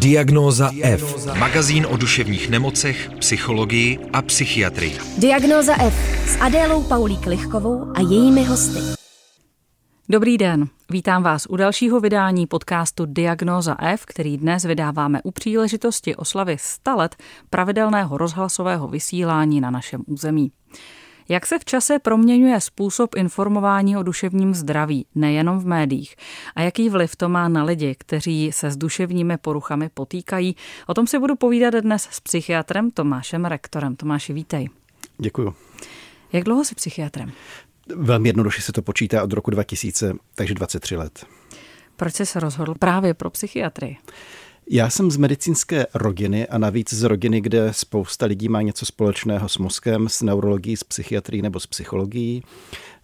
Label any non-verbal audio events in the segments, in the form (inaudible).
Diagnóza F. Magazín o duševních nemocech, psychologii a psychiatrii. Diagnóza F s Adélou Paulík Lichkovou a jejími hosty. Dobrý den, vítám vás u dalšího vydání podcastu Diagnóza F, který dnes vydáváme u příležitosti oslavy 100 let pravidelného rozhlasového vysílání na našem území. Jak se v čase proměňuje způsob informování o duševním zdraví, nejenom v médiích? A jaký vliv to má na lidi, kteří se s duševními poruchami potýkají? O tom si budu povídat dnes s psychiatrem Tomášem Rektorem. Tomáši, vítej. Děkuju. Jak dlouho jsi psychiatrem? Velmi jednoduše se to počítá od roku 2000, takže 23 let. Proč jsi se rozhodl právě pro psychiatrii? Já jsem z medicínské rodiny a navíc z rodiny, kde spousta lidí má něco společného s mozkem, s neurologií, s psychiatrií nebo s psychologií.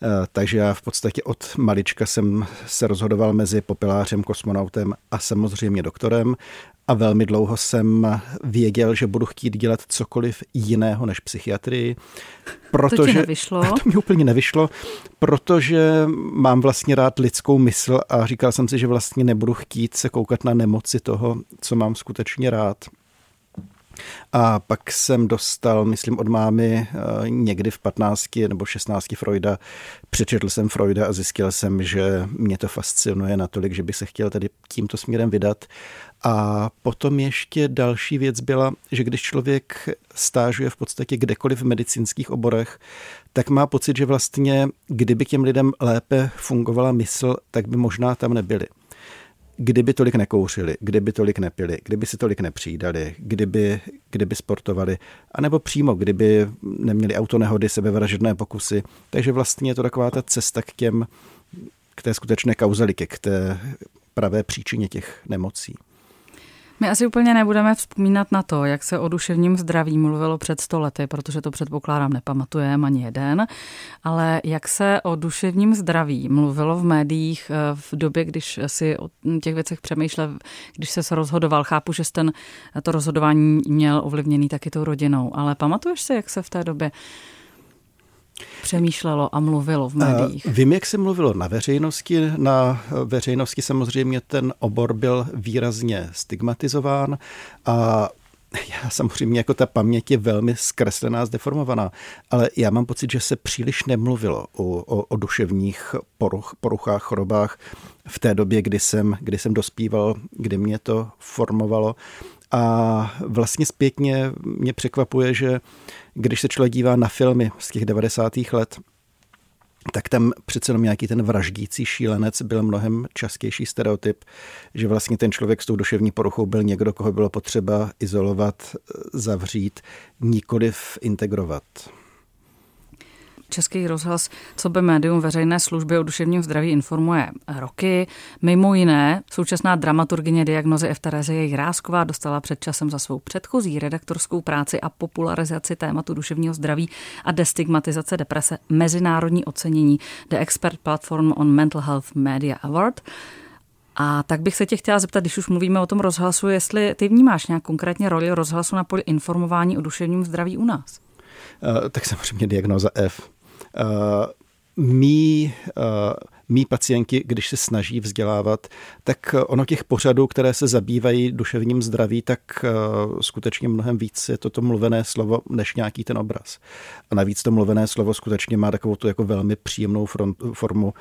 Eh, takže já v podstatě od malička jsem se rozhodoval mezi popelářem, kosmonautem a samozřejmě doktorem a velmi dlouho jsem věděl, že budu chtít dělat cokoliv jiného než psychiatrii. Protože, to ti nevyšlo? (laughs) To mi úplně nevyšlo, protože mám vlastně rád lidskou mysl a říkal jsem si, že vlastně nebudu chtít se koukat na nemoci toho, co mám skutečně rád. A pak jsem dostal, myslím, od mámy eh, někdy v 15 nebo 16 Freuda. Přečetl jsem Freuda a zjistil jsem, že mě to fascinuje natolik, že bych se chtěl tedy tímto směrem vydat. A potom ještě další věc byla, že když člověk stážuje v podstatě kdekoliv v medicínských oborech, tak má pocit, že vlastně kdyby těm lidem lépe fungovala mysl, tak by možná tam nebyli kdyby tolik nekouřili, kdyby tolik nepili, kdyby si tolik nepřijídali, kdyby, kdyby sportovali, anebo přímo, kdyby neměli autonehody, sebevražedné pokusy. Takže vlastně je to taková ta cesta k těm, k té skutečné kauzalitě, k té pravé příčině těch nemocí. My asi úplně nebudeme vzpomínat na to, jak se o duševním zdraví mluvilo před stolety, protože to předpokládám nepamatujeme ani jeden, ale jak se o duševním zdraví mluvilo v médiích eh, v době, když si o těch věcech přemýšlel, když se rozhodoval. Chápu, že ten, to rozhodování měl ovlivněný taky tou rodinou, ale pamatuješ si, jak se v té době přemýšlelo a mluvilo v médiích? Vím, jak se mluvilo na veřejnosti. Na veřejnosti samozřejmě ten obor byl výrazně stigmatizován a já samozřejmě jako ta paměť je velmi zkreslená, zdeformovaná, ale já mám pocit, že se příliš nemluvilo o, o, o duševních poruch, poruchách, chorobách v té době, kdy jsem, kdy jsem dospíval, kdy mě to formovalo. A vlastně zpětně mě překvapuje, že když se člověk dívá na filmy z těch 90. let, tak tam přece jenom nějaký ten vraždící šílenec byl mnohem častější stereotyp, že vlastně ten člověk s tou duševní poruchou byl někdo, koho bylo potřeba izolovat, zavřít, nikoliv integrovat. Český rozhlas, co by médium veřejné služby o duševním zdraví informuje roky. Mimo jiné, současná dramaturgině diagnozy F. Terezie Jirásková dostala před časem za svou předchozí redaktorskou práci a popularizaci tématu duševního zdraví a destigmatizace deprese mezinárodní ocenění The Expert Platform on Mental Health Media Award. A tak bych se tě chtěla zeptat, když už mluvíme o tom rozhlasu, jestli ty vnímáš nějak konkrétně roli rozhlasu na poli informování o duševním zdraví u nás? Uh, tak samozřejmě diagnoza F mý, uh, mý pacienti, když se snaží vzdělávat, tak ono těch pořadů, které se zabývají duševním zdraví, tak uh, skutečně mnohem víc je toto mluvené slovo než nějaký ten obraz. A navíc to mluvené slovo skutečně má takovou tu jako velmi příjemnou front, formu,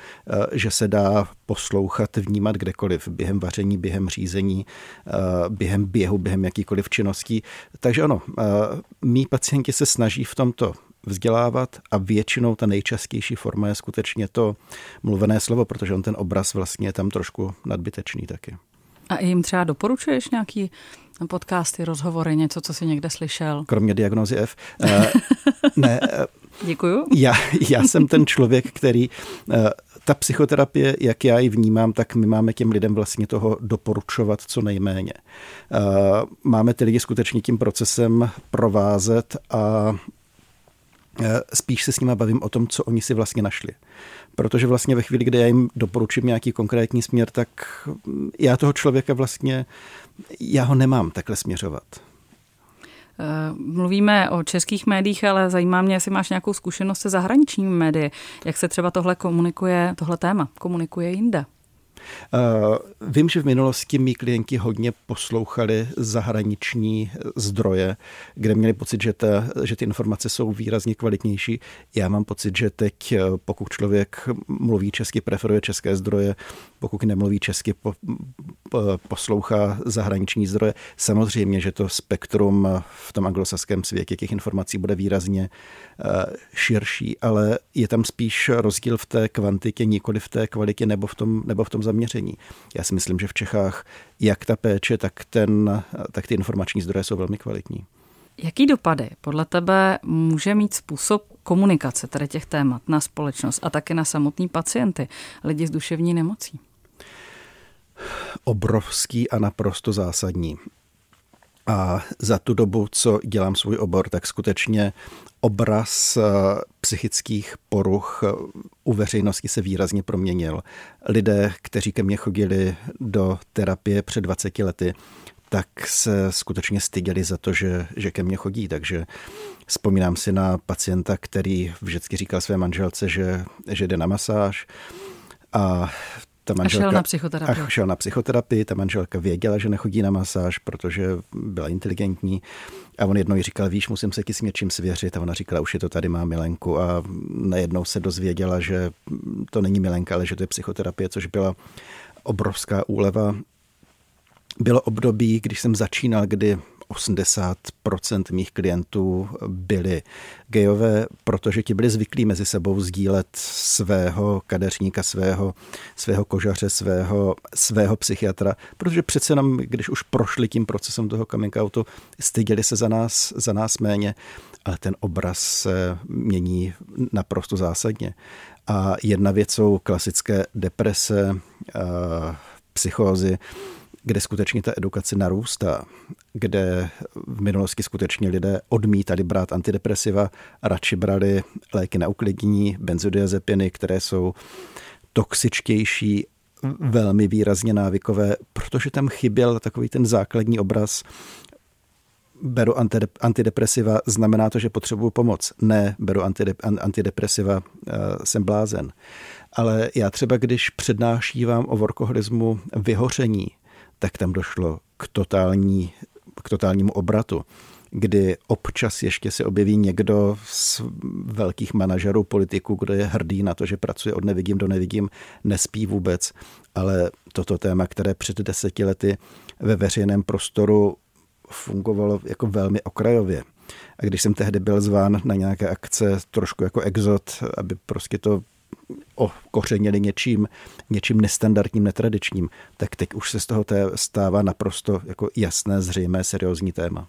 že se dá poslouchat, vnímat kdekoliv, během vaření, během řízení, během běhu, během jakýkoliv činností. Takže ano, mý pacienti se snaží v tomto vzdělávat a většinou ta nejčastější forma je skutečně to mluvené slovo, protože on ten obraz vlastně je tam trošku nadbytečný taky. A jim třeba doporučuješ nějaký podcasty, rozhovory, něco, co jsi někde slyšel? Kromě diagnózy F. Uh, (laughs) ne. Uh, Děkuju. Já, já jsem ten člověk, který uh, ta psychoterapie, jak já ji vnímám, tak my máme těm lidem vlastně toho doporučovat co nejméně. Máme ty lidi skutečně tím procesem provázet a Eh, spíš se s nimi bavím o tom, co oni si vlastně našli. Protože vlastně ve chvíli, kdy já jim doporučím nějaký konkrétní směr, tak mm, já toho člověka vlastně, já ho nemám takhle směřovat. Eh, mluvíme o českých médiích, ale zajímá mě, jestli máš nějakou zkušenost se zahraničními médii. Jak se třeba tohle komunikuje, tohle téma komunikuje jinde? Vím, že v minulosti mý klienti hodně poslouchali zahraniční zdroje, kde měli pocit, že, ta, že ty informace jsou výrazně kvalitnější. Já mám pocit, že teď, pokud člověk mluví česky, preferuje české zdroje, pokud nemluví česky, po, po, poslouchá zahraniční zdroje. Samozřejmě, že to spektrum v tom anglosaském světě těch informací bude výrazně eh, širší, ale je tam spíš rozdíl v té kvantitě, nikoli v té kvalitě nebo v tom, nebo v tom zaměření. Já si myslím, že v Čechách jak ta péče, tak, ten, tak ty informační zdroje jsou velmi kvalitní. Jaký dopady podle tebe může mít způsob komunikace tady těch témat na společnost a také na samotný pacienty, lidi s duševní nemocí? Obrovský a naprosto zásadní. A za tu dobu, co dělám svůj obor, tak skutečně obraz eh, psychických poruch eh, u veřejnosti se výrazně proměnil. Lidé, kteří ke mně chodili do terapie před 20 lety, tak se skutečně styděli za to, že, že ke mně chodí. Takže vzpomínám si na pacienta, který vždycky říkal své manželce, že, že jde na masáž. A ta manželka, a šel na psychoterapii. A šel na psychoterapii, ta manželka věděla, že nechodí na masáž, protože byla inteligentní. A on jednou jí říkal, víš, musím se ti s něčím svěřit. A ona říkala, už je to tady, má Milenku. A najednou se dozvěděla, že to není Milenka, ale že to je psychoterapie, což byla obrovská úleva. Bylo období, když jsem začínal, kdy 80% mých klientů byli gejové, protože ti byli zvyklí mezi sebou sdílet svého kadeřníka, svého, svého kožaře, svého, svého psychiatra, protože přece jenom, když už prošli tím procesem toho coming outu, styděli se za nás, za nás méně, ale ten obraz se mění naprosto zásadně. A jedna věc jsou klasické deprese, psychózy, kde skutečně ta edukace narůstá, kde v minulosti skutečně lidé odmítali brát antidepresiva, radši brali léky na uklidnění, benzodiazepiny, které jsou toxičtější, velmi výrazně návykové, protože tam chyběl takový ten základní obraz beru antidepresiva, znamená to, že potřebuju pomoc. Ne, beru antidepresiva, eh, jsem blázen. Ale já třeba, když přednášívám o workoholismu vyhoření, tak tam došlo k, totální, k totálnímu obratu kdy občas ještě se objeví někdo z velkých manažerů politiků, kdo je hrdý na to, že pracuje od nevidím do nevidím, nespí vůbec, ale toto téma, které před deseti lety ve veřejném prostoru fungovalo jako velmi okrajově. A když jsem tehdy byl zván na nějaké akce trošku jako exot, aby prostě to okořeněli něčím, něčím nestandardním, netradičním, tak teď už se z toho stává naprosto jako jasné, zřejmé, seriózní téma.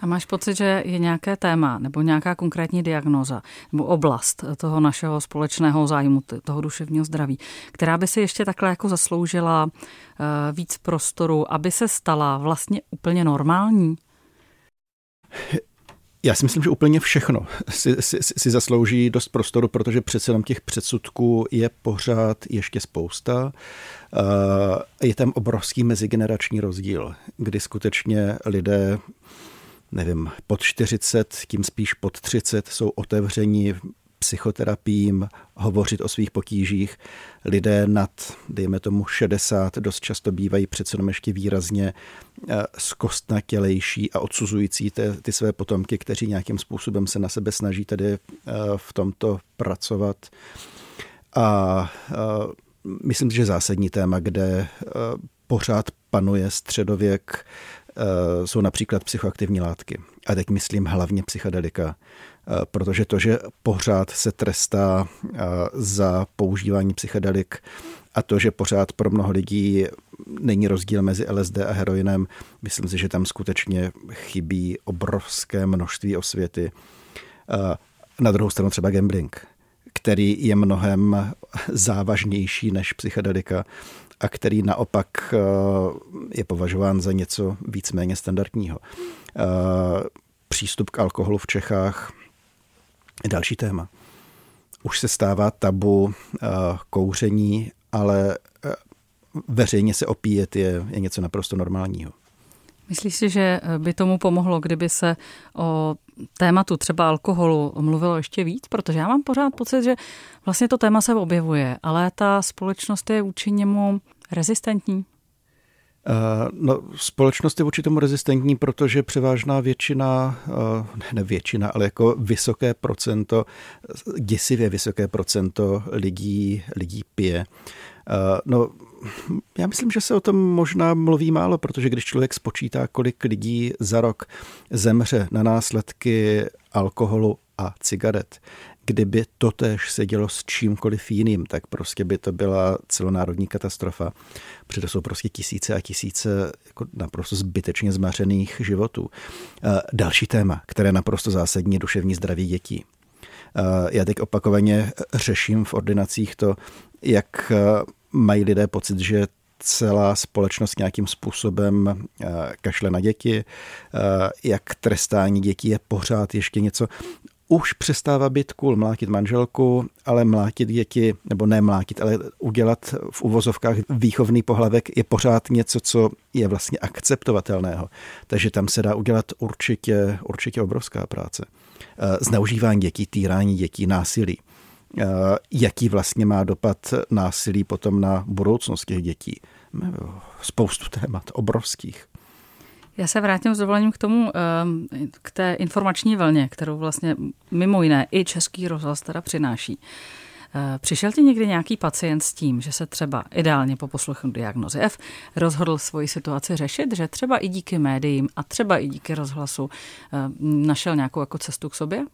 A máš pocit, že je nějaké téma nebo nějaká konkrétní diagnoza nebo oblast toho našeho společného zájmu, toho duševního zdraví, která by si ještě takhle jako zasloužila eh, víc prostoru, aby se stala vlastně úplně normální? Já si myslím, že úplně všechno si, si, si zaslouží dost prostoru, protože přece jenom těch předsudků je pořád ještě spousta. Je tam obrovský mezigenerační rozdíl, kdy skutečně lidé nevím, pod 40, tím spíš pod 30 jsou otevření psychoterapiím, hovořit o svých potížích. Lidé nad, dejme tomu, 60 dost často bývají přece jenom ještě výrazně eh, zkostnatělejší a odsuzující ty, ty své potomky, kteří nějakým způsobem se na sebe snaží tedy eh, v tomto pracovat. A eh, myslím, že zásadní téma, kde pořád panuje středověk, jsou například psychoaktivní látky. A teď myslím hlavně psychedelika protože to, že pořád se trestá eh, za používání psychedelik a to, že pořád pro mnoho lidí není rozdíl mezi LSD a heroinem, myslím si, že tam skutečně chybí obrovské množství osvěty. Eh, na druhou stranu třeba gambling, který je mnohem závažnější než psychedelika a který naopak je považován za něco víceméně standardního. Přístup k alkoholu v Čechách Další téma. Už se stává tabu uh, kouření, ale uh, veřejně se opíjet je, je něco naprosto normálního. Myslíš si, že by tomu pomohlo, kdyby se o tématu třeba alkoholu mluvilo ještě víc? Protože já mám pořád pocit, že vlastně to téma se objevuje, ale ta společnost je vůči němu rezistentní. Eh, no, společnost je vůči tomu rezistentní, protože převážná většina, eh, ne většina, ale jako vysoké procento, děsivě vysoké procento lidí, lidí pije. Eh, no, já myslím, že se o tom možná mluví málo, protože když člověk spočítá, kolik lidí za rok zemře na následky alkoholu a cigaret, kdyby to tež se dělo s čímkoliv jiným, tak prostě by to byla celonárodní katastrofa. Protože to jsou prostě tisíce a tisíce jako naprosto zbytečně zmařených životů. Eh, další téma, které je naprosto zásadní, je duševní zdraví dětí. Eh, já teď opakovaně řeším v ordinacích to, jak eh, mají lidé pocit, že celá společnost nějakým způsobem kašle na děti, jak trestání dětí je pořád ještě něco už přestává být cool mlátit manželku, ale mlátit děti, nebo ne mlátit, ale udělat v uvozovkách výchovný pohlavek je pořád něco, co je vlastně akceptovatelného. Takže tam se dá udělat určitě, určitě obrovská práce. Eh, zneužívání dětí, týrání dětí, násilí. Eh, jaký vlastně má dopad násilí potom na budoucnost těch dětí? Spoustu témat, obrovských. Já se vrátím s dovolením k tomu, ehm, k té informační vlně, kterou vlastně mimo jiné i Český rozhlas teda přináší. Eh, přišel ti někdy nějaký pacient s tím, že se třeba ideálně po poslechu diagnozy F rozhodl svoji situaci řešit, že třeba i díky médiím a třeba i díky rozhlasu eh, našel nějakou jako cestu k sobě?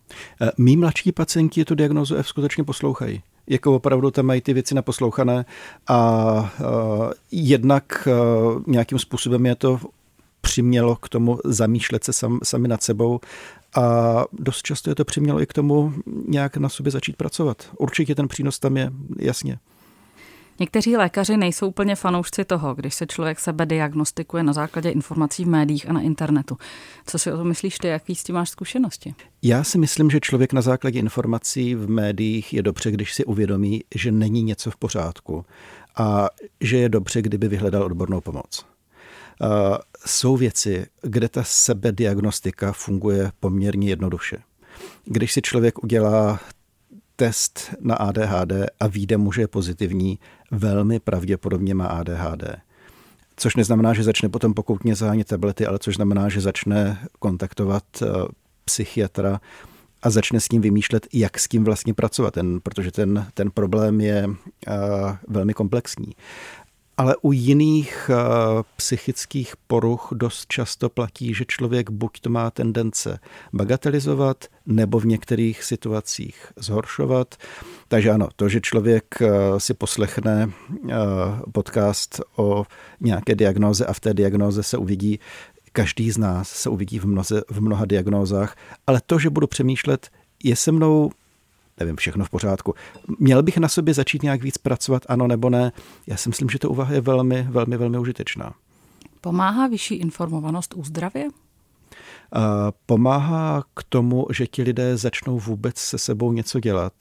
Eh, mí mladší pacienti tu diagnozu F skutečně poslouchají jako opravdu tam mají ty věci naposlouchané a uh, jednak uh, nějakým způsobem je to přimělo k tomu zamýšlet se sam, sami nad sebou a dost často je to přimělo i k tomu nějak na sobě začít pracovat. Určitě ten přínos tam je, jasně. Někteří lékaři nejsou úplně fanoušci toho, když se člověk sebe diagnostikuje na základě informací v médiích a na internetu. Co si o tom myslíš ty, jaký s tím máš zkušenosti? Já si myslím, že člověk na základě informací v médiích je dobře, když si uvědomí, že není něco v pořádku a že je dobře, kdyby vyhledal odbornou pomoc. Eh, jsou věci, kde ta sebediagnostika funguje poměrně jednoduše. Když si člověk udělá test na ADHD a vyjde mu, že je pozitivní, velmi pravděpodobně má ADHD. Což neznamená, že začne potom pokoutně zahánět tablety, ale což znamená, že začne kontaktovat eh, psychiatra a začne s ním vymýšlet, jak s tím vlastně pracovat, ten, protože ten, ten problém je uh, velmi komplexní ale u jiných uh, psychických poruch dost často platí, že člověk buď to má tendence bagatelizovat, nebo v některých situacích zhoršovat. Takže ano, to, že člověk uh, si poslechne uh, podcast o nějaké diagnoze a v té diagnoze se uvidí, každý z nás se uvidí v, mnoze, v mnoha diagnózách, ale to, že budu přemýšlet, je se mnou nevím, všechno v pořádku. Měl bych na sobě začít nějak víc pracovat, ano nebo ne? Já si myslím, že to úvaha je velmi, velmi, velmi užitečná. Pomáhá vyšší informovanost zdravě? Pomáhá k tomu, že ti lidé začnou vůbec se sebou něco dělat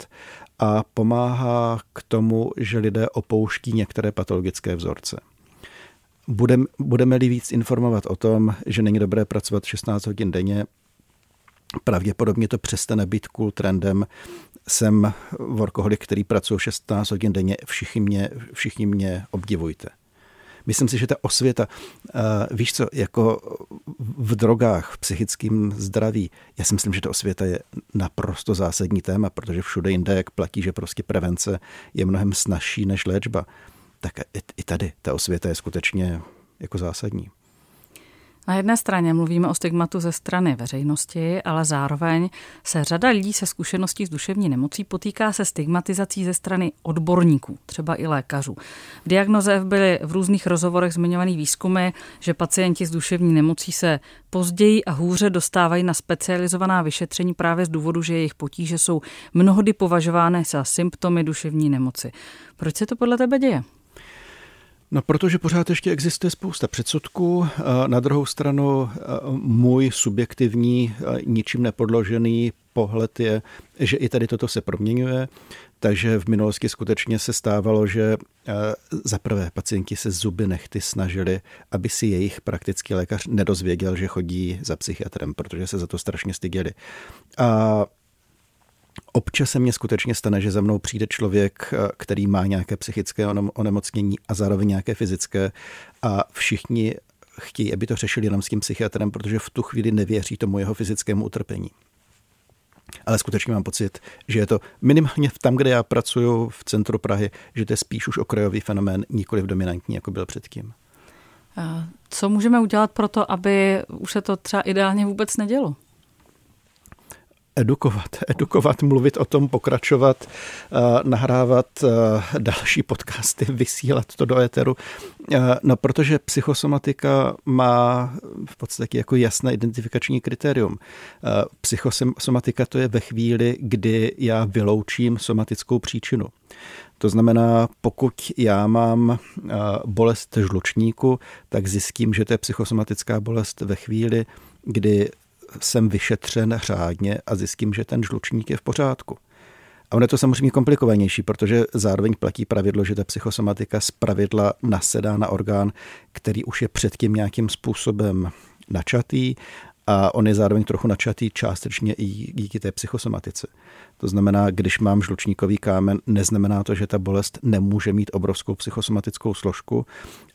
a pomáhá k tomu, že lidé opouští některé patologické vzorce. Budem, budeme-li víc informovat o tom, že není dobré pracovat 16 hodin denně, pravděpodobně to přestane být cool trendem jsem workoholik, který pracuje 16 hodin denně, všichni mě, všichni mě obdivujte. Myslím si, že ta osvěta, uh, víš co, jako v drogách, v psychickém zdraví, já si myslím, že ta osvěta je naprosto zásadní téma, protože všude jinde, jak platí, že prostě prevence je mnohem snažší než léčba, tak i tady ta osvěta je skutečně jako zásadní. Na jedné straně mluvíme o stigmatu ze strany veřejnosti, ale zároveň se řada lidí se zkušeností s duševní nemocí potýká se stigmatizací ze strany odborníků, třeba i lékařů. V diagnoze byly v různých rozhovorech zmiňovaný výzkumy, že pacienti s duševní nemocí se později a hůře dostávají na specializovaná vyšetření právě z důvodu, že jejich potíže jsou mnohdy považovány za symptomy duševní nemoci. Proč se to podle tebe děje? No, protože pořád ještě existuje spousta předsudků. Na druhou stranu můj subjektivní, ničím nepodložený pohled je, že i tady toto se proměňuje, takže v minulosti skutečně se stávalo, že eh, za prvé pacienti se zuby nechty snažili, aby si jejich praktický lékař nedozvěděl, že chodí za psychiatrem, protože se za to strašně styděli. A Občas se mně skutečně stane, že za mnou přijde člověk, eh, který má nějaké psychické onemocnění a zároveň nějaké fyzické a všichni chtějí, aby to řešili jenom s tím psychiatrem, protože v tu chvíli nevěří tomu jeho fyzickému utrpení. Ale skutečně mám pocit, že je to minimálně tam, kde já pracuji v centru Prahy, že to je spíš už okrajový fenomén, nikoli v dominantní, jako byl předtím. Co můžeme udělat pro to, aby už se to třeba ideálně vůbec nedělo? Edukovat, edukovat, mluvit o tom, pokračovat, eh, nahrávat eh, další podcasty, vysílat to do éteru. Eh, no, protože psychosomatika má v podstatě jako jasné identifikační kritérium. Psychosomatika to je ve chvíli, kdy já vyloučím somatickou příčinu. To znamená, pokud já mám bolest žlučníku, tak zjistím, že to je psychosomatická bolest ve chvíli, kdy jsem vyšetřen řádně a zjistím, že ten žlučník je v pořádku. A ono je to samozřejmě komplikovanější, protože zároveň platí pravidlo, že ta psychosomatika z pravidla nasedá na orgán, který už je předtím nějakým způsobem načatý a on je zároveň trochu načatý částečně i díky té psychosomatice. To znamená, když mám žlučníkový kámen, neznamená to, že ta bolest nemůže mít obrovskou psychosomatickou složku,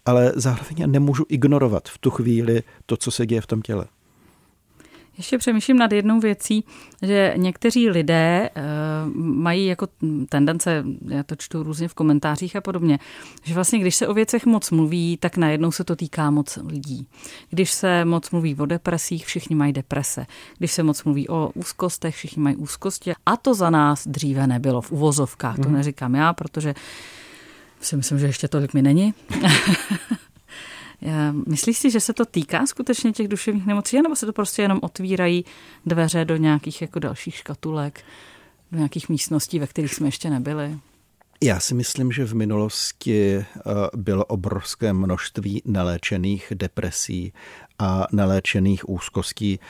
ale zároveň nemůžu ignorovat v tu chvíli to, co se děje v tom těle. Ještě přemýšlím nad jednou věcí, že někteří lidé uh, mají jako tendence, já to čtu různě v komentářích a podobně, že vlastně když se o věcech moc mluví, tak najednou se to týká moc lidí. Když se moc mluví o depresích, všichni mají deprese. Když se moc mluví o úzkostech, všichni mají úzkosti. A to za nás dříve nebylo v uvozovkách. To mhm. neříkám já, protože si myslím, že ještě tolik mi není. (laughs) Myslíš si, že se to týká skutečně těch duševních nemocí, nebo se to prostě jenom otvírají dveře do nějakých jako dalších škatulek, do nějakých místností, ve kterých jsme ještě nebyli? Já si myslím, že v minulosti eh, bylo obrovské množství neléčených depresí a neléčených úzkostí.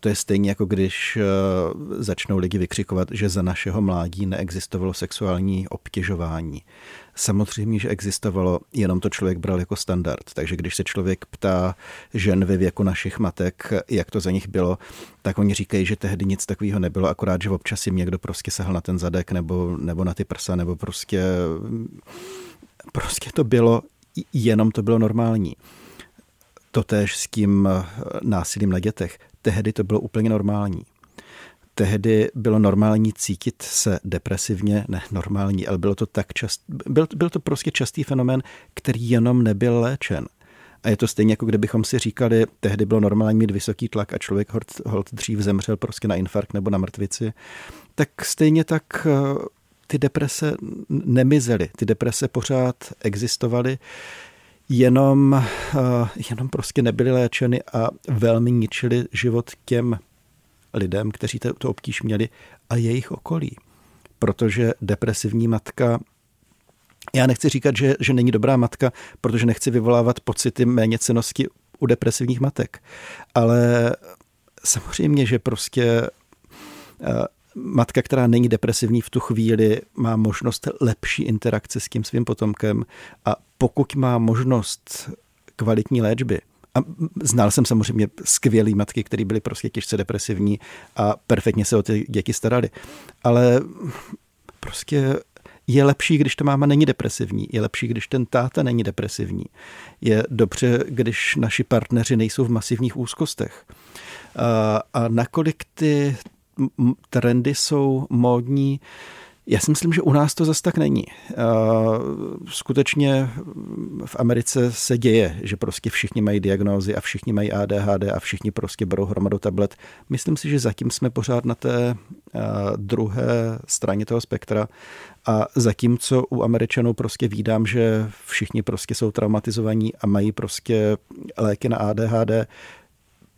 To je stejně jako když eh, začnou lidi vykřikovat, že za našeho mládí neexistovalo sexuální obtěžování. Samozřejmě, že existovalo, jenom to člověk bral jako standard. Takže když se člověk ptá žen ve věku našich matek, jak to za nich bylo, tak oni říkají, že tehdy nic takového nebylo, akorát, že občas jim někdo prostě sahal na ten zadek nebo, nebo na ty prsa, nebo prostě, prostě to bylo, jenom to bylo normální. Totéž s tím násilím na dětech. Tehdy to bylo úplně normální tehdy bylo normální cítit se depresivně, ne normální, ale bylo to tak čast, byl, byl to prostě častý fenomén, který jenom nebyl léčen. A je to stejně, jako kdybychom si říkali, tehdy bylo normální mít vysoký tlak a člověk hold, hold dřív zemřel prostě na infarkt nebo na mrtvici. Tak stejně tak eh, ty deprese nemizely, ty deprese pořád existovaly, jenom, eh, jenom prostě nebyly léčeny a velmi ničili život těm lidem, kteří to, obtíž měli a jejich okolí. Protože depresivní matka já nechci říkat, že, že není dobrá matka, protože nechci vyvolávat pocity méněcenosti u depresivních matek. Ale samozřejmě, že prostě eh, matka, která není depresivní v tu chvíli, má možnost lepší interakce s tím svým potomkem a pokud má možnost kvalitní léčby, a znal jsem samozřejmě skvělý matky, které byly prostě těžce depresivní a perfektně se o ty děti starali. Ale prostě je lepší, když ta máma není depresivní. Je lepší, když ten táta není depresivní. Je dobře, když naši partneři nejsou v masivních úzkostech. A, a nakolik ty trendy jsou módní, já si myslím, že u nás to zase tak není. Skutečně v Americe se děje, že prostě všichni mají diagnózy a všichni mají ADHD a všichni prostě berou hromadu tablet. Myslím si, že zatím jsme pořád na té druhé straně toho spektra a zatímco u Američanů prostě vídám, že všichni prostě jsou traumatizovaní a mají prostě léky na ADHD,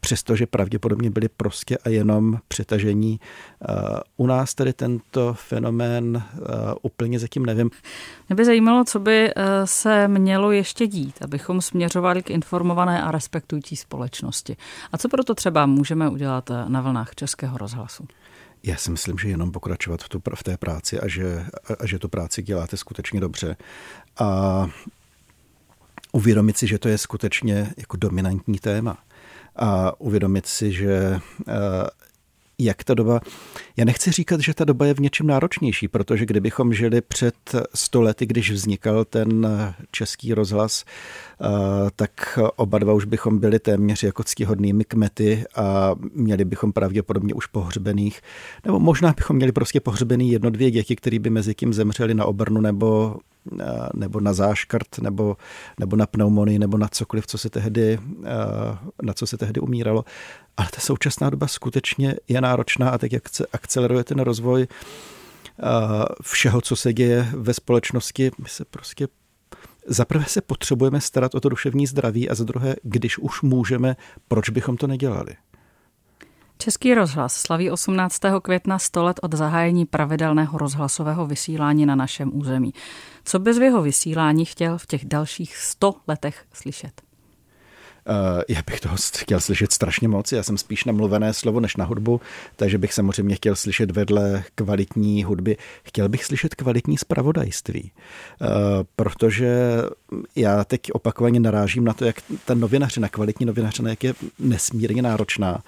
přestože pravděpodobně byli prostě a jenom přetažení. Eh, u nás tedy tento fenomén eh, úplně zatím nevím. Mě by zajímalo, co by eh, se mělo ještě dít, abychom směřovali k informované a respektující společnosti. A co proto třeba můžeme udělat na vlnách Českého rozhlasu? Já si myslím, že jenom pokračovat v, tu, v té práci a že, a, a že tu práci děláte skutečně dobře. A uvědomit si, že to je skutečně jako dominantní téma. A uvědomit si, že eh, jak ta doba, já nechci říkat, že ta doba je v něčem náročnější, protože kdybychom žili před stolety, když vznikal ten český rozhlas, eh, tak oba dva už bychom byli téměř jako ctihodnými kmety a měli bychom pravděpodobně už pohřbených, nebo možná bychom měli prostě pohřbený jedno, dvě děti, které by mezi tím zemřeli na obrnu nebo nebo na záškrt, nebo, nebo na pneumonii, nebo na cokoliv, co se tehdy, na co se tehdy umíralo. Ale ta současná doba skutečně je náročná a teď jak se akceleruje ten rozvoj všeho, co se děje ve společnosti, my se prostě za prvé se potřebujeme starat o to duševní zdraví a za druhé, když už můžeme, proč bychom to nedělali? Český rozhlas slaví 18. května 100 let od zahájení pravidelného rozhlasového vysílání na našem území. Co bys v jeho vysílání chtěl v těch dalších 100 letech slyšet? Uh, já bych toho chtěl slyšet strašně moc. Já jsem spíš na mluvené slovo než na hudbu, takže bych samozřejmě chtěl slyšet vedle kvalitní hudby. Chtěl bych slyšet kvalitní spravodajství, uh, protože já teď opakovaně narážím na to, jak ta novinařina, kvalitní novinařina, jak je nesmírně náročná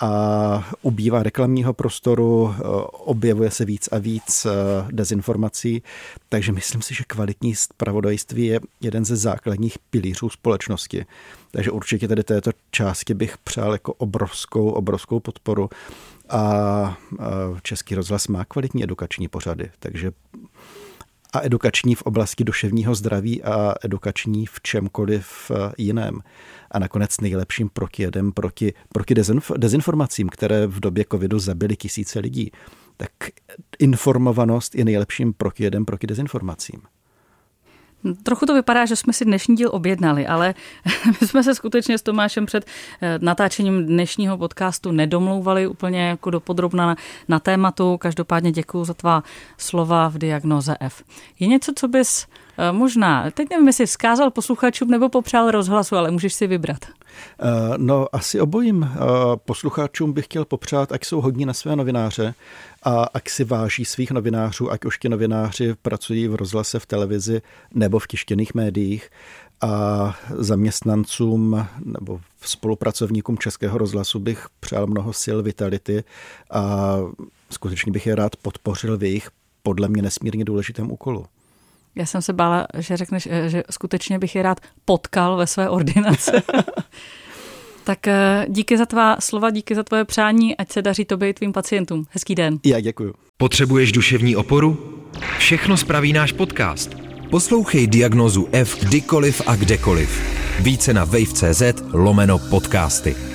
a ubývá reklamního prostoru, uh, objevuje se víc a víc dezinformací, takže myslím si, že kvalitní spravodajství je jeden ze základních pilířů společnosti. Takže určitě tady této části bych přál jako obrovskou, obrovskou podporu. A Český rozhlas má kvalitní edukační pořady, takže a edukační v oblasti duševního zdraví a edukační v čemkoliv jiném. A nakonec nejlepším protijedem proti, proti dezinformacím, které v době covidu zabily tisíce lidí. Tak informovanost je nejlepším protijedem proti dezinformacím. Trochu to vypadá, že jsme si dnešní díl objednali, ale (laughs) my jsme se skutečně s Tomášem před eh, natáčením dnešního podcastu nedomlouvali úplně jako dopodrobna na, na tématu. Každopádně děkuji za tvá slova v diagnoze F. Je něco, co bys možná, teď nevím, jestli vzkázal posluchačům nebo popřál rozhlasu, ale můžeš si vybrat. Eh, no, asi obojím. Posluchačům bych chtěl popřát, ať jsou hodní na své novináře a ať si váží svých novinářů, ať už ti novináři pracují v rozhlase, v televizi nebo v tištěných médiích a zaměstnancům nebo spolupracovníkům Českého rozhlasu bych přál mnoho sil, vitality a skutečně bych je rád podpořil v jejich podle mě nesmírně důležitém úkolu. Já jsem se bála, že řekneš, eh, že skutečně bych je rád potkal ve své ordinaci. (laughs) Tak eh, díky za tvá slova, díky za tvoje přání, ať se daří tobě i tvým pacientům. Hezký den. Já děkuji. Potřebuješ duševní oporu? Všechno spraví náš podcast. Poslouchej diagnozu F kdykoliv a kdekoliv. Více na wave.cz lomeno podcasty.